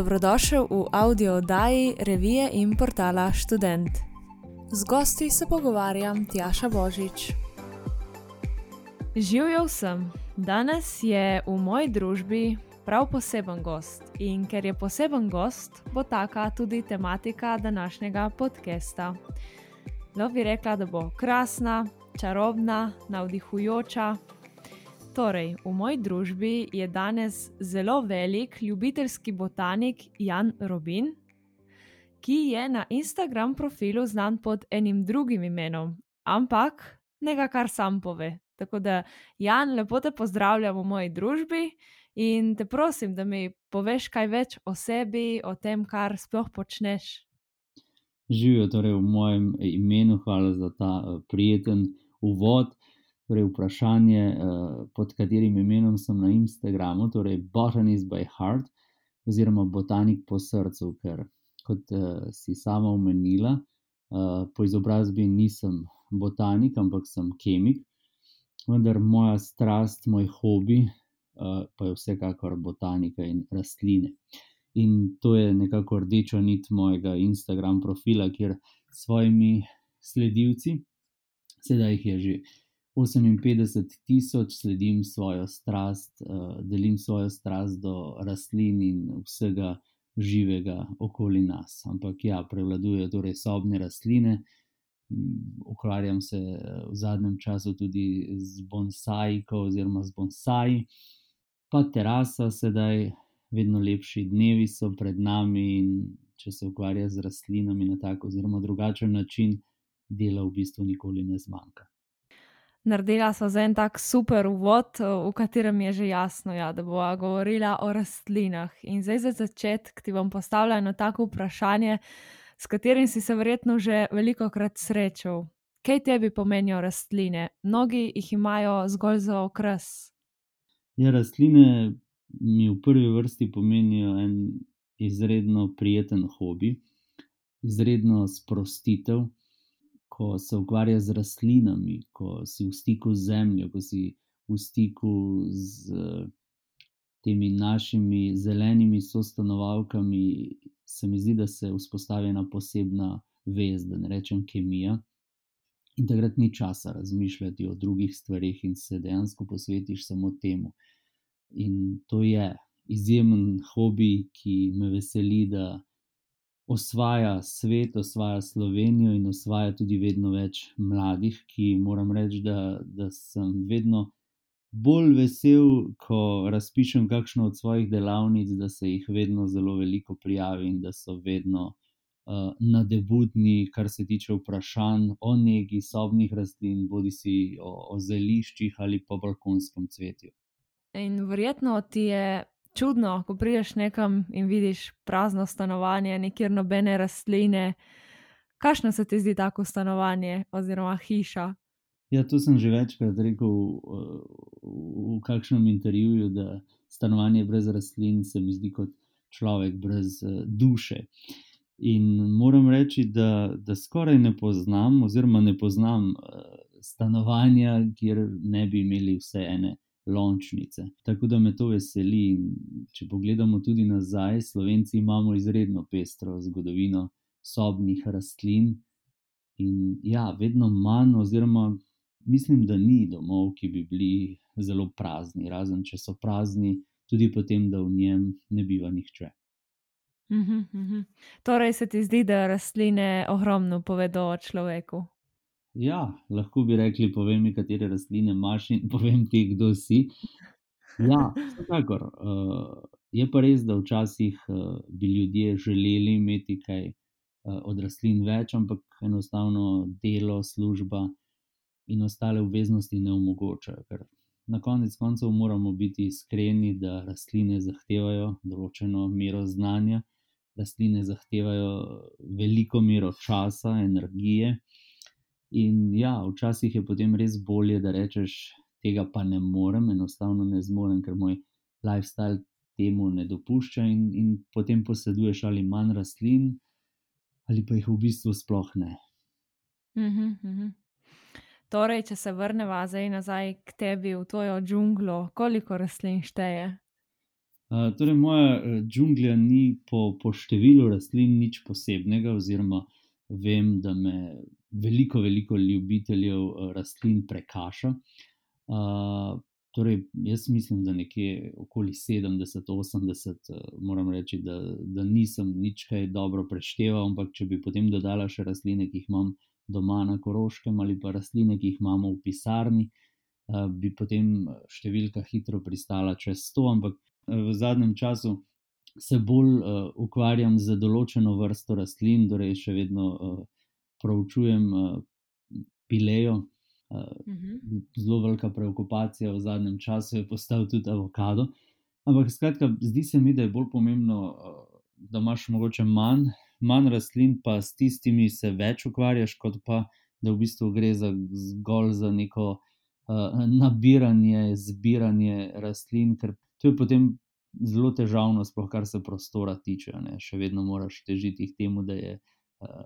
Dobrodošel v audio oddaji revije in portala Student. Z gosti se pogovarjam Tjaša Božič. Živijo sem. Danes je v moji družbi prav poseben gost. In ker je poseben gost, bo taka tudi tematika današnjega podcasta. Lahko bi rekla, da bo krasna, čarobna, navdihujoča. Torej, v moji družbi je danes zelo velik ljubiteljski botanik Jan Robin, ki je na Instagram profilu znan pod enim drugim imenom, ampak nekaj, kar sam pove. Tako da, Jan, lepo te pozdravljam v moji družbi in te prosim, da mi poveš kaj več o sebi, o tem, kar sploh počneš. Živijo torej v mojem imenu, hvala za ta uh, prijeten uvod. Torej, vprašanje, uh, pod katerim imenom sem na Instagramu, torej Botanist by Heart, oziroma Botanik po srcu, ker kot uh, si sama omenila, uh, po izobrazbi nisem botanik, ampak sem kemik. Vendar moja strast, moj hobi, pa je vsekakor botanika in rastline. In to je nekako rdeča nit mojega Instagram profila, kjer s svojimi sledilci, sedaj jih je že 58 tisoč, sledim svojo strast, uh, delim svojo strast do rastlin in vsega živega okoli nas. Ampak ja, prevladujejo torej sobne rastline. Ukvarjam se v zadnjem času tudi z bonsajko oziroma z bonsaji, pa terasa sedaj vedno lepši dnevi so pred nami, in če se ukvarja z rastlinami na tak oziroma drugačen način, dela v bistvu nikoli ne zmanjka. Naredila smo za en tak super uvod, v katerem je že jasno, ja, da bomo govorila o rastlinah. In zdaj za začetek ti bom postavila eno tako vprašanje, s katerim si se verjetno že veliko krat srečal. Kaj tebi pomenijo rastline? Mnogi jih imajo zgolj za okras. Ja, rastline mi v prvi vrsti pomenijo en izredno prijeten hobi, izredno sprostitev, ko se ukvarjaš z rastlinami, ko si v stiku z zemljo, ko si v stiku z temi našimi zelenimi sostanovalkami, se mi zdi, da se vzpostavi ena posebna vez, da ne rečem kemija. In takrat ni časa razmišljati o drugih stvareh, in se dejansko posvetiš samo temu. In to je izjemen hobi, ki me veseli, da osvaja svet, osvaja Slovenijo in osvaja tudi vedno več mladih, ki moram reči, da, da sem vedno bolj vesel, ko razpišem kakšno od svojih delavnic, da se jih vedno zelo veliko prijavi in da so vedno uh, nadebudni, kar se tiče vprašanj o negi sobnih rastlin, bodi si o, o zeliščih ali pa balkonskem cvetju. In verjetno ti je čudno, ko prideš nekam in vidiš prazno stanovanje, nikjer nobene rastline. Kakšno se ti zdi tako stanovanje oziroma hiša? Ja, to sem že večkrat rekel v, v kakšnem intervjuju, da stanovanje brez rastlin se mi zdi kot človek brez duše. In moram reči, da, da skoraj ne poznam, oziroma ne poznam stanovanja, kjer ne bi imeli vse ene lončnice. Tako da me to veseli. Če pogledamo tudi nazaj, Slovenci imamo izredno pestro zgodovino sobnih rastlin. In ja, vedno manj, oziroma mislim, da ni domov, ki bi bili zelo prazni, razen če so prazni, tudi potem, da v njem ne biva nihče. Uhum, uhum. Torej, se ti zdi, da rastline ogromno povedo o človeku? Ja, lahko bi rekli, povej mi, katere rastline imaš in povem ti, kdo si. Ja, vsekakor. Uh, je pa res, da včasih uh, bi ljudje želeli imeti kaj uh, od rastlin več, ampak enostavno delo, služba in ostale obveznosti ne omogočajo. Ker na konec koncev moramo biti iskreni, da rastline zahtevajo določeno mero znanja, rastline zahtevajo veliko mero časa, energije. In ja, včasih je potem res bolje, da rečeš, tega pa ne morem, enostavno ne zmorem, ker moj lifestyle temu ne dopušča, in, in potem poseduješ ali manj rastlin, ali pa jih v bistvu sploh ne. Uhum, uhum. Torej, če se vrnemo zdaj nazaj k tebi v tvojo džunglo, koliko rastlin šteje? Uh, torej, moja uh, džunglja ni po, po številu rastlin nič posebnega, oziroma vem, da me veliko, veliko ljubiteljev uh, rastlin prekaša. Uh, torej, jaz mislim, da nekje okoli 70-80, uh, moram reči, da, da nisem nič kaj dobro prešteval, ampak če bi potem dodala še rastline, ki jih imam doma na Koroškem ali pa rastline, ki jih imamo v pisarni, bi potem številka hitro pristala čez 100, ampak v zadnjem času se bolj ukvarjam z določeno vrsto rastlin, torej še vedno proučujem uh, pilejo. Uh, uh -huh. Zelo velika preokupacija v zadnjem času je postal tudi avokado. Ampak skratka, zdi se mi, da je bolj pomembno, uh, da imaš mogoče manj, manj rastlin, pa s tistimi se več ukvarjaš, kot pa da v bistvu gre za, zgolj za neko uh, nabiranje, zbiranje rastlin, ker to je potem zelo težavno, sploh kar se prostora tiče. Ne. Še vedno moraš težiti k temu, da je uh,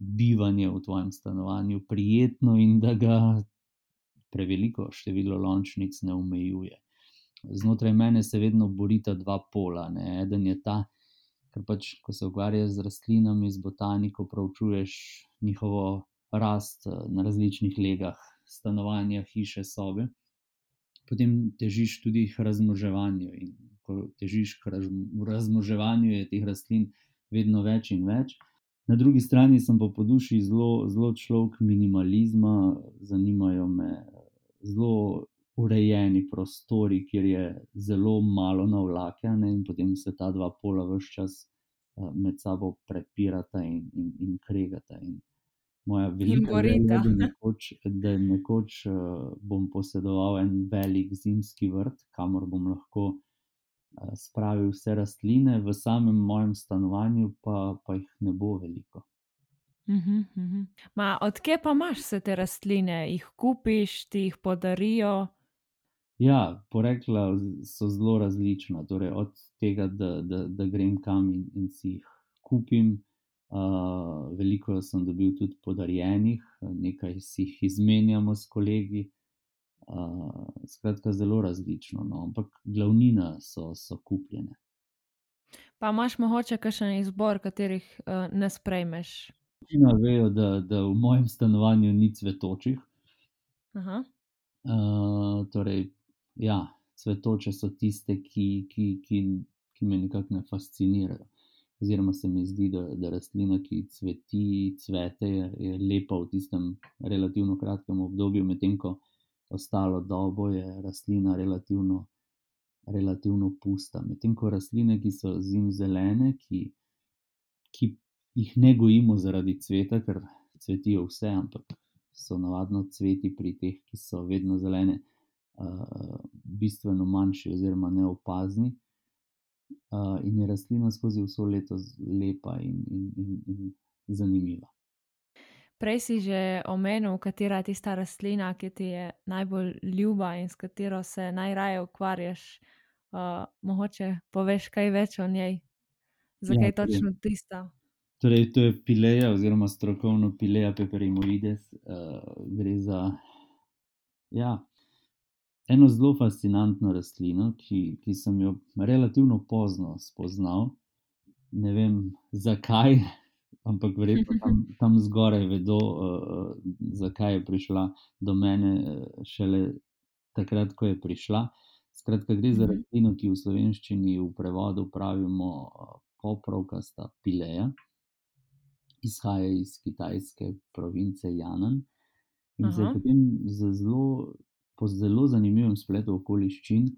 bivanje v tvojem stanovanju prijetno in da ga preveliko število lončnic ne omejuje. Znotraj mene se vedno borita dva pola. Ne. Eden je ta, ker pač, ko se ukvarjaš z rastlinami, z botaniko, proučuješ njihovo rast na različnih legah stanovanja, hiše, sobe potem težiš tudi k razmoževanju. In ko težiš k razmoževanju, je teh rastlin vedno več in več. Na drugi strani sem pa po duši zelo, zelo človek minimalizma, zanimajo me zelo urejeni prostori, kjer je zelo malo navlakanja, in potem se ta dva pola vse čas eh, med sabo prepirata in, in, in kregata. In moja velika želja, da nekoč, da nekoč uh, bom posedoval en velik zimski vrt, kamor bom lahko spravil vse rastline, v samem mojem stanovanju pa, pa jih ne bo veliko. Mhm, mhm. Ma, odkje pa imaš vse te rastline, jih kupiš, ti jih podarijo? Ja, porekla so zelo različna. Torej, od tega, da, da, da grem kam in, in si jih kupim, Uh, veliko sem dobil tudi podarjenih, nekaj si jih izmenjamo s kolegi. Uh, skratka, zelo različno, no? ampak glavnina so, so kupljene. Pa imaš mogoče kakšen izbor, katerih uh, ne sprejmeš? Večina vejo, da, da v mojem stanovanju ni cvetočih. Uh, torej, ja, cvetoče so tiste, ki, ki, ki, ki me nekako ne fascinirajo oziroma se mi zdi, da, da rastlina, ki cveti, cvete, je, je lepa v tistem relativno kratkem obdobju, medtem ko ostalo dobo je rastlina relativno, relativno pusta. Medtem ko rastline, ki so zim zelene, ki, ki jih ne gojimo zaradi cveta, ker cvetijo vse, ampak so navadno cveti pri teh, ki so vedno zelene, uh, bistveno manjši oziroma neopazni uh, in je rastlina skozi vso leto lepa in, in, in, in zanimiva. Prej si že omenil, katera je tista rastlina, ki ti je najbolj ljuba in s katero se najraje ukvarjaš. Uh, mogoče poveš kaj več o njej, zakaj ja, točno tista. Torej, to je pileja, oziroma strokovno pileja peperimoides. Uh, gre za ja, eno zelo fascinantno rastlino, ki, ki sem jo relativno pozno spoznal. Ne vem zakaj, ampak verjetno tam, tam zgoraj vedo, uh, zakaj je prišla do mene uh, šele takrat, ko je prišla. Skratka, gre za mhm. rastlino, ki v slovenščini v prevodu pravimo poprovkasta pileja, izhaja iz kitajske province Janan. In se je potem zelo po zelo zanimivem spletu okoliščin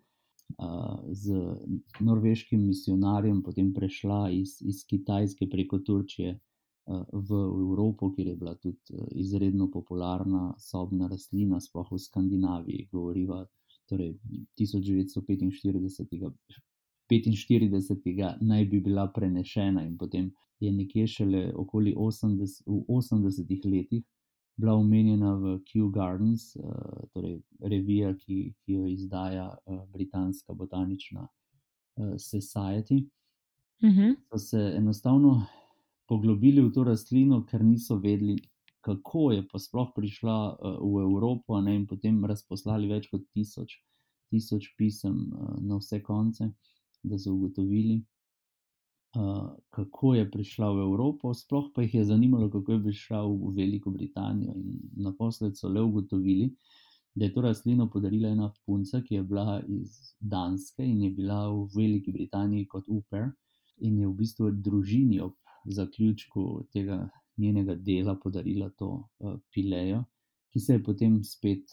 z norveškim misionarjem, potem prešla iz, iz Kitajske preko Turčije v Evropo, kjer je bila tudi uh, izredno popularna sobna rastlina, sploh v Skandinaviji. Govoriva, torej 1945. 45. naj bi bila prenešena, in potem je nekje šele okoli 80, 80 letih bila omenjena v Kew Gardens, uh, torej revija, ki, ki jo izdaja Britanska botanična Society. Uh mhm. -huh. So se enostavno poglobili v to rastlino, ker niso vedeli, kako je sploh prišla uh, v Evropo, ne, in potem razposlali več kot tisoč, tisoč pisem uh, na vse konce. da so ugotovili, uh, kako je prišla v Evropo, sploh pa jih je zanimalo, kako je prišla v Veliko Britanijo. Naposled so le ugotovili, da je to rastlino podarila ena punca, ki je bila iz Danske in je bila v Veliki Britaniji kot uper, in je v bistvu družini ob zaključku tega njenega dela podarila to uh, pilejo, ki se je potem spet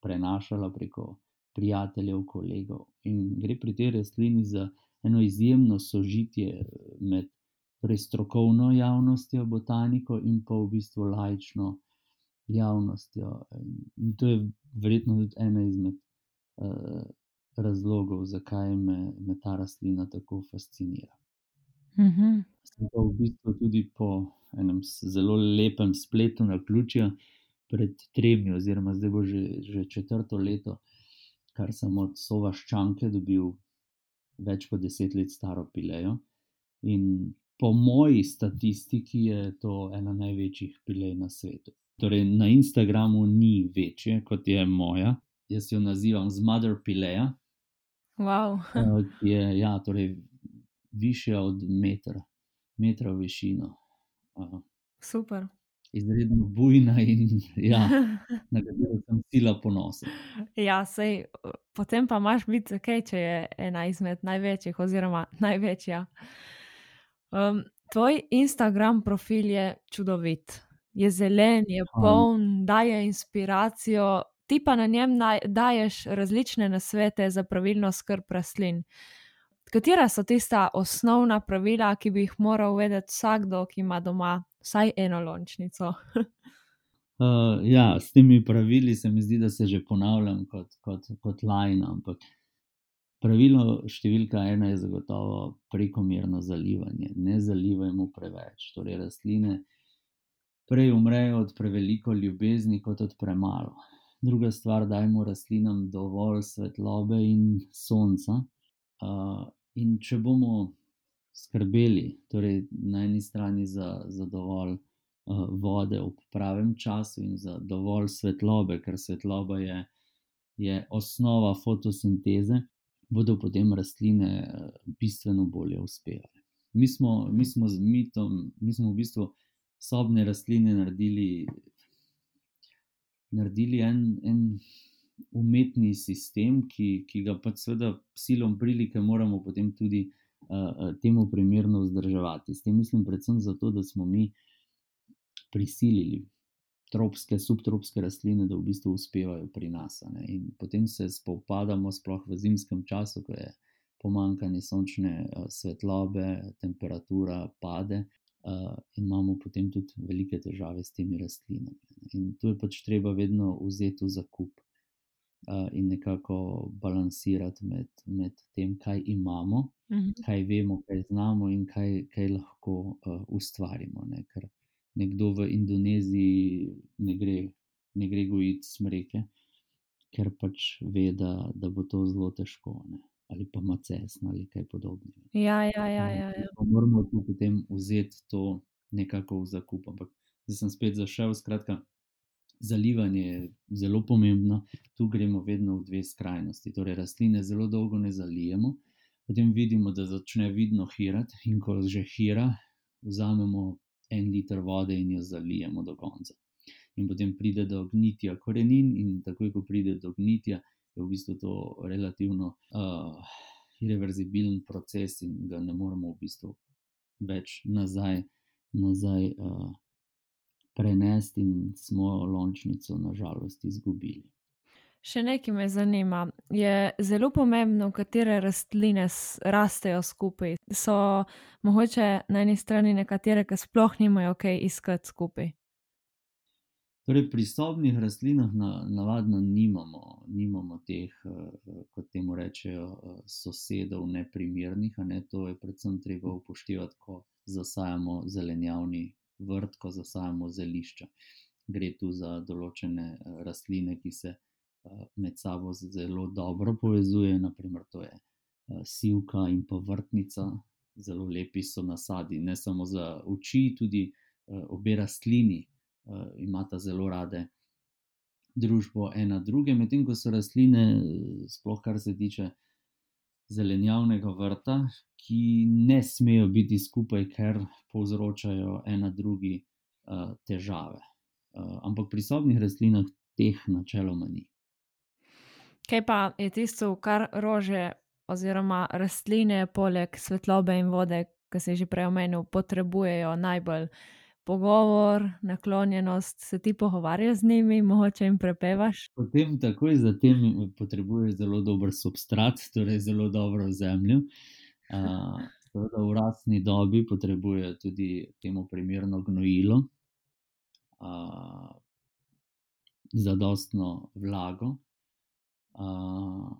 prenašala preko prijateljev, kolegov. In gre pri tej rastlini za eno izjemno sožitje med torej strokovno javnostjo, botaniko in pa v bistvu lajčno javnostjo. In to je verjetno tudi ena izmed uh, razlogov, zakaj me, me ta rastlina tako fascinira. -hmm. Sem pa v bistvu tudi po enem zelo lepem spletu na ključju, pred tremi, oziroma zdaj bo že, že četrto leto, kar sem od sovaščanke dobil več kot deset let staro pilejo. In po moji statistiki je to ena največjih pilej na svetu. Torej, na Instagramu ni večje kot je moja, jaz jo nazivam Zmother Pileja. Wow. je ja, torej, višja od metra, metra v višino. Uh, Super. Izredno bujna in ja, na katero sem sila ponosen. Ja, sej, potem pa imaš biti ok, če je ena izmed največjih, oziroma največja. Um, tvoj Instagram profil je čudovit. Je zelen, je poln, daje inspiracijo, ti pa na njem daješ različne nasvete za pravilno skrb rastlin. Katera so tista osnovna pravila, ki bi jih moral vedeti vsakdo, ki ima doma vsaj eno lončnico? uh, ja, s temi pravili se mi zdi, da se že ponavljam kot, kot, kot lajna. Ampak pravilo številka ena je zagotovo prekomerno zalivanje. Ne zalivajmo preveč. Torej, rastline prej umrejo od preveliko ljubezni, kot od premalo. Druga stvar, dajmo rastlinam dovolj svetlobe in sonca. Uh, In če bomo skrbeli, torej na eni strani za, za dovolj uh, vode ob pravem času in za dovolj svetlobe, ker svetloba je, je osnova fotosinteze, bodo potem rastline uh, bistveno bolje uspevale. Mi smo, mi smo z mitom, mi smo v bistvu sobne rastline naredili, naredili en. en umetni sistem, ki, ki ga pač seveda silom prilike moramo potem tudi uh, temu primerno vzdrževati. S tem mislim predvsem zato, da smo mi prisilili tropske, subtropske rastline, da v bistvu uspevajo pri nas. Ne? In potem se spopadamo, sploh v zimskem času, ko je pomankanje sončne uh, svetlobe, temperatura pade. Uh, in imamo potem tudi velike težave s temi rastlinami. In tu je pač treba vedno vzeti v zakup in nekako balansirati med, med tem, kaj imamo, uh Mhm. -huh. kaj vemo, kaj znamo in kaj, kaj lahko uh, ustvarimo. Ne? Ker nekdo v Indoneziji ne gre, ne gre gojiti smreke, ker pač ve, da, da bo to zelo težko. Ne? Ali pa macesna ali kaj podobnega. Ja, ja, ja. ja, ja. Moramo tudi potem vzeti to nekako v zakup. Ampak zdaj sem spet zašel, skratka, zalivanje je zelo pomembno, tu gremo vedno v dve skrajnosti. Torej, rastline zelo dolgo ne zalijemo, potem vidimo, da začne vidno hirati, in ko že hira, vzamemo en liter vode in jo zalijemo do konca. In potem pride do gnitja korenin, in takoj, ko pride do gnitja, je v bistvu to relativno uh, irreverzibilen proces, in ga ne moremo v bistvu več nazaj. nazaj uh, prenesti, in smo lončnico, nažalost, izgubili. Še nekaj me zanima. Je zelo pomembno, katere rastline rastejo skupaj. So mogoče na eni strani nekatere, ki sploh nimajo kaj iskati skupaj. Torej, pri sobnih rastlinah na, navadno nimamo, nimamo teh, kot temu rečejo, sosedov, neprimernih. Ne? To je predvsem treba upoštevati, ko zasajamo zelenjavni vrt, ko zasajamo zelišča. Gre tu za določene eh, rastline, ki se eh, med sabo zelo dobro povezujejo, naprimer to je eh, sivka in pa vrtnica. Zelo lepi so nasadi, ne samo za oči, tudi obe rastlini imata zelo rade družbo ena druge, medtem ko so rastline, sploh kar se tiče zelenjavnega vrta, ki ne smejo biti skupaj, ker povzročajo ena drugi uh, težave. Uh, ampak pri sobnih rastlinah teh načeloma ni. Kaj pa je tisto, kar rože oziroma rastline, poleg svetlobe in vode, ki se že prej omenil, potrebujejo najbolj? Pogovor, naklonjenost, se ti pogovarjaš z njimi, mogoče jim prepevaš. Potem, takoj za tem, potrebuješ zelo dober substrat, torej zelo dobro zemljo. Uh, v rastni dobi potrebuje tudi temu primerno gnojilo, uh, zadostno vlago, uh,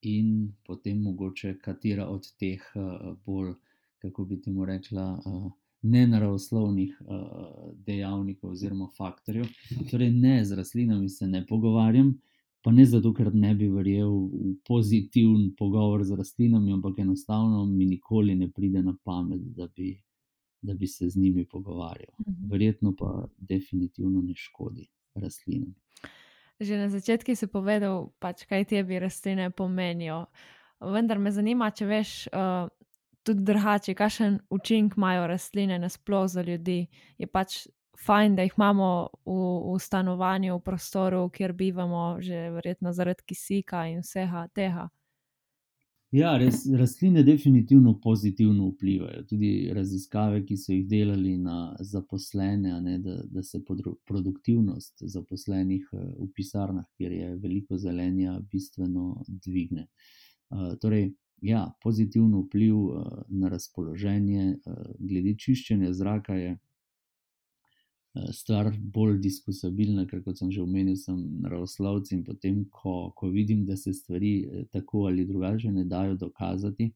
in potem mogoče katera od teh uh, bolj, kako bi temu rekla, uh, nenaravoslovnih uh, dejavnikov oziroma faktorjev. Torej, ne z rastlinami se ne pogovarjam. Pa ne zato, ker ne bi verjel v pozitiven pogovor z rastlinami, ampak enostavno mi nikoli ne pride na pamet, da bi, da bi se z njimi pogovarjal. Mhm. Verjetno pa definitivno ne škodi rastlinam. Že na začetku si povedal, pač, kaj ti bi rastline pomenijo. Vendar me zanima, če veš uh, tudi drugače, kakšen učinek imajo rastline na splošno za ljudi. Je pač fajn, da jih imamo v, v stanovanju, v prostoru, kjer bivamo, že verjetno zaradi kisika in vsega tega. Ja, res, rastline definitivno pozitivno vplivajo. Tudi raziskave, ki so jih delali na zaposlene, ne, da, da se produktivnost zaposlenih eh, v pisarnah, kjer je veliko zelenja, bistveno dvigne. Uh, torej, ja, pozitivno vpliv uh, na razpoloženje, uh, glede čiščenja zraka je stvar bolj diskusabilna, ker kot sem že omenil, sem naravoslovec in potem, ko, ko vidim, da se stvari eh, tako ali drugače ne dajo dokazati,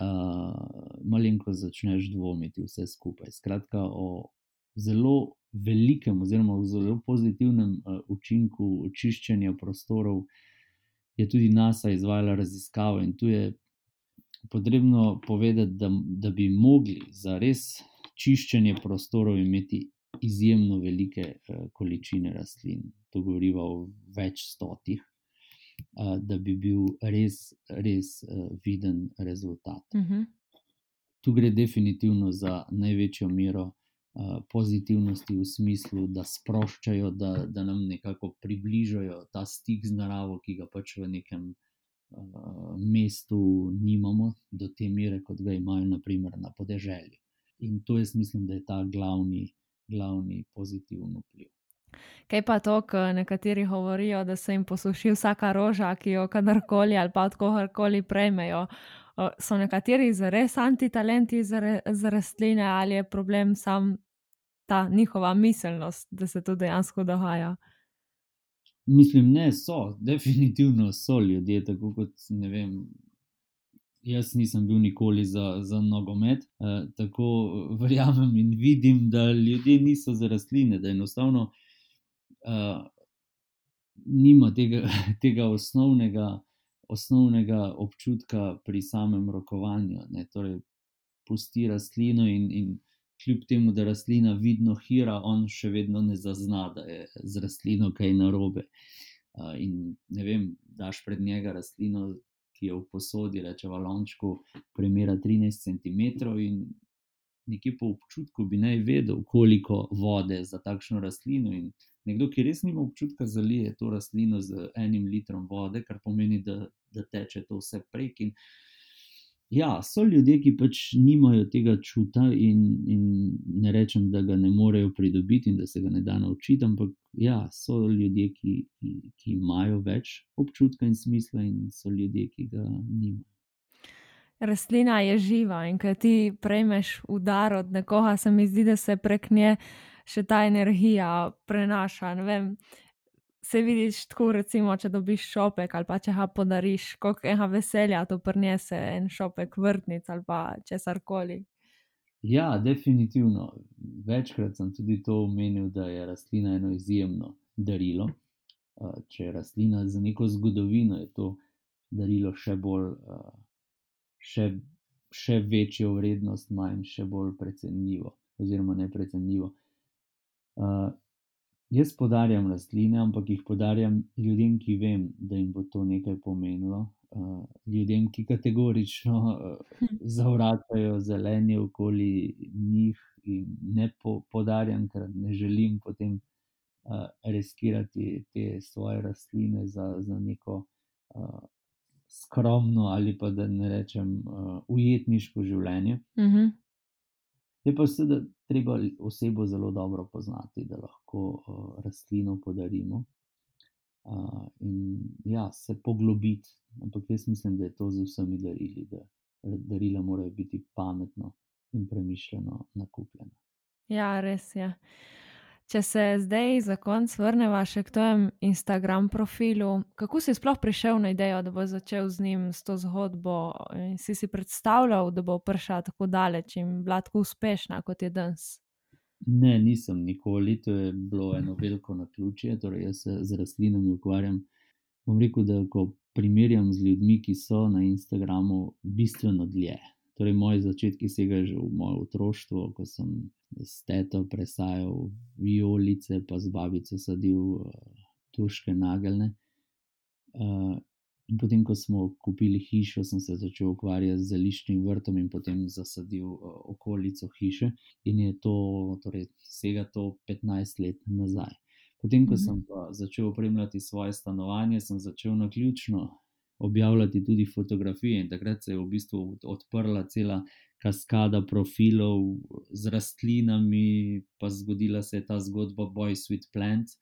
uh, malenko začneš dvomiti vse skupaj. Skratka, o zelo velikem oziroma o zelo pozitivnem uh, učinku očiščenja prostorov je tudi NASA izvajala raziskavo in tu je. Potrebno povedati, da, da bi mogli za res čiščenje prostorov imeti izjemno velike uh, količine rastlin, to govorimo o več stotih, uh, da bi bil res, res uh, viden rezultat. Uh mhm. -huh. Tu gre definitivno za največjo mero pozitivnosti v smislu, da sproščajo, da, da nam nekako približajo ta stik z naravo, ki ga pač v nekem. Mestu nimamo do te mere, kot ga imajo, naprimer, na podeželju. In to jaz mislim, da je ta glavni, glavni pozitivni vpliv. Kaj pa to, kar nekateri govorijo, da se jim posuši vsaka roža, ki jo kadarkoli ali pa od kogarkoli prejmejo? So nekateri res antitalenti za rastline ali je problem sam ta njihova miselnost, da se to dejansko dogaja? Mislim, ne, so, definitivno so ljudje, tako kot ne vem, Jaz nisem bil nikoli za, za nogomet, eh, tako verjamem in vidim, da ljudje niso za rastline, da enostavno eh, nima tega, tega osnovnega, osnovnega občutka pri samem rokovanju. Ne? Torej, pusti rastlino in, in kljub temu, da rastlina vidno hira, on še vedno ne zazna, da je z rastlino kaj narobe. Uh, in ne vem, daš pred njega rastlino, ki je v posodi, reče v lončku, premjera 13 cm, nekje po občutku bi naj vedel, koliko vode za takšno rastlino. In nekdo, ki res nima občutka, zalije to rastlino z enim litrom vode, kar pomeni, da, da teče to vse prek. In, Ja, so ljudje, ki pač nimajo tega čuta, in, in ne rečem, da ga ne morejo pridobiti in da se ga ne da naučiti, ampak ja, so ljudje, ki, ki, ki imajo več občutka in smisla, in so ljudje, ki ga nimajo. Rastlina je živa in ko ti prejmeš udar od nekoga, se mi zdi, da se prek nje še ta energija prenaša. Vem, se vidiš tako, recimo, če dobiš šopek ali pa če ga podariš, koliko enega veselja to prinese en šopek vrtnic ali pa česar koli. Ja, definitivno. Večkrat sem tudi to omenil, da je rastlina eno izjemno darilo. Če je rastlina za neko zgodovino, je to darilo še bolj, še, še večjo vrednost, manj, še bolj precenljivo, oziroma neprecenljivo. Jaz podarjam rastline, ampak jih podarjam ljudem, ki vem, da jim bo to nekaj pomenilo. uh, ljudem, ki kategorično uh, zavračajo zelenje okoli njih, in ne po, podarjam, ker ne želim potem uh, riskirati te svoje rastline za, za neko uh, skromno ali pa da ne rečem uh, ujetniško življenje. Uh mhm. -huh. Je pa seveda treba osebo zelo dobro poznati, da lahko uh, rastlino podarimo. Uh, in ja, se poglobiti, ampak jaz mislim, da je to z vsemi darili, da darila morajo biti pametno in premišljeno nakupljena. Ja, res je. Če se zdaj za konec vrnemo še k tvojem Instagram profilu, kako si sploh prišel na idejo, da bo začel z njim s to zgodbo in si si predstavljal, da bo prišla tako daleč in bila tako uspešna kot je danes? Ne, nisem nikoli, to je bilo eno veliko na ključje. Torej, jaz se z rastlinami ukvarjam. Bom rekel, da ko primerjam z ljudmi, ki so na Instagramu, bistveno dlje. Torej, moji začetki segajo že v moje otroštvo, ko sem s teto presajal violice, pa z babico sadil uh, turške nageljne. Uh, in potem, ko smo kupili hišo, sem se začel ukvarjati z zeliščnim vrtom in potem zasadil uh, okolico hiše. In je to, torej, vsega to 15 let nazaj. Potem, ko mhm. sem začel opremljati svoje stanovanje, sem začel na ključno objavljati tudi fotografije. In takrat se je v bistvu odprla cela kaskada profilov z rastlinami, pa zgodila se je ta zgodba Boys with Plants.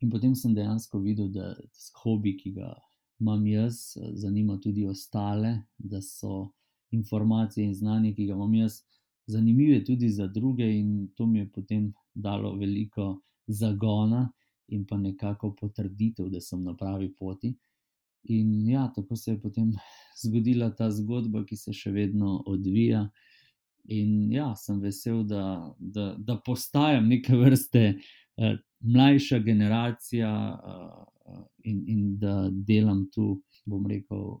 In potem sem dejansko videl, da je hobi, ki ga imam jaz, zanima tudi ostale, da so informacije in znanje, ki ga imam jaz, zanimive tudi za druge, in to mi je potem dalo veliko zagona in pa nekako potrditev, da sem na pravi poti. In ja, tako se je potem zgodila ta zgodba, ki se še vedno odvija. In ja, sem vesel, da, da, da postajam neke vrste eh, mlajša generacija eh, in, in da delam tu, bom rekel,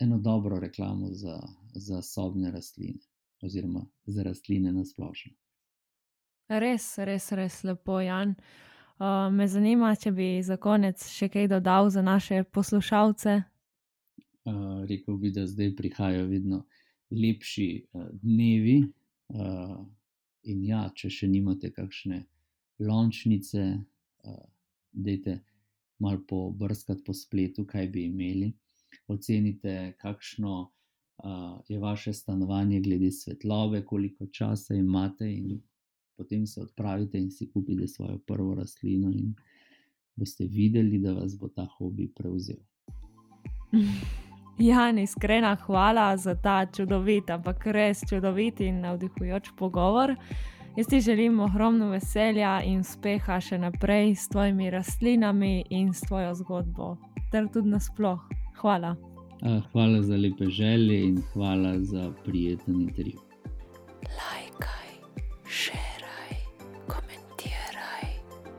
eno dobro reklamo za, za sobne rastline, oziroma za rastline na splošno. Res, res, res lepo, Jan. Uh, me zanima, če bi za konec še kaj dodal za naše poslušalce. Uh, rekel bi, da zdaj prihajajo vedno lepši uh, dnevi. Uh, in ja, če še nimate kakšne lončnice, uh, dajte malo pobrskati po spletu, kaj bi imeli. Ocenite, kakšno uh, je vaše stanovanje, glede svetlobe, koliko časa imate in potem se odpravite in si kupite svojo prvo rastlino, in boste videli, da vas bo ta hobi prevzel. Jan, iskrena hvala za ta čudovit, ampak res čudovit in navdihujoč pogovor. Jaz ti želim ogromno veselja in uspeha še naprej s tvojimi rastlinami in s tvojo zgodbo, ter tudi nasploh. Hvala. Hvala za lepe želje in hvala za prijeten intervju. Lajkaj, še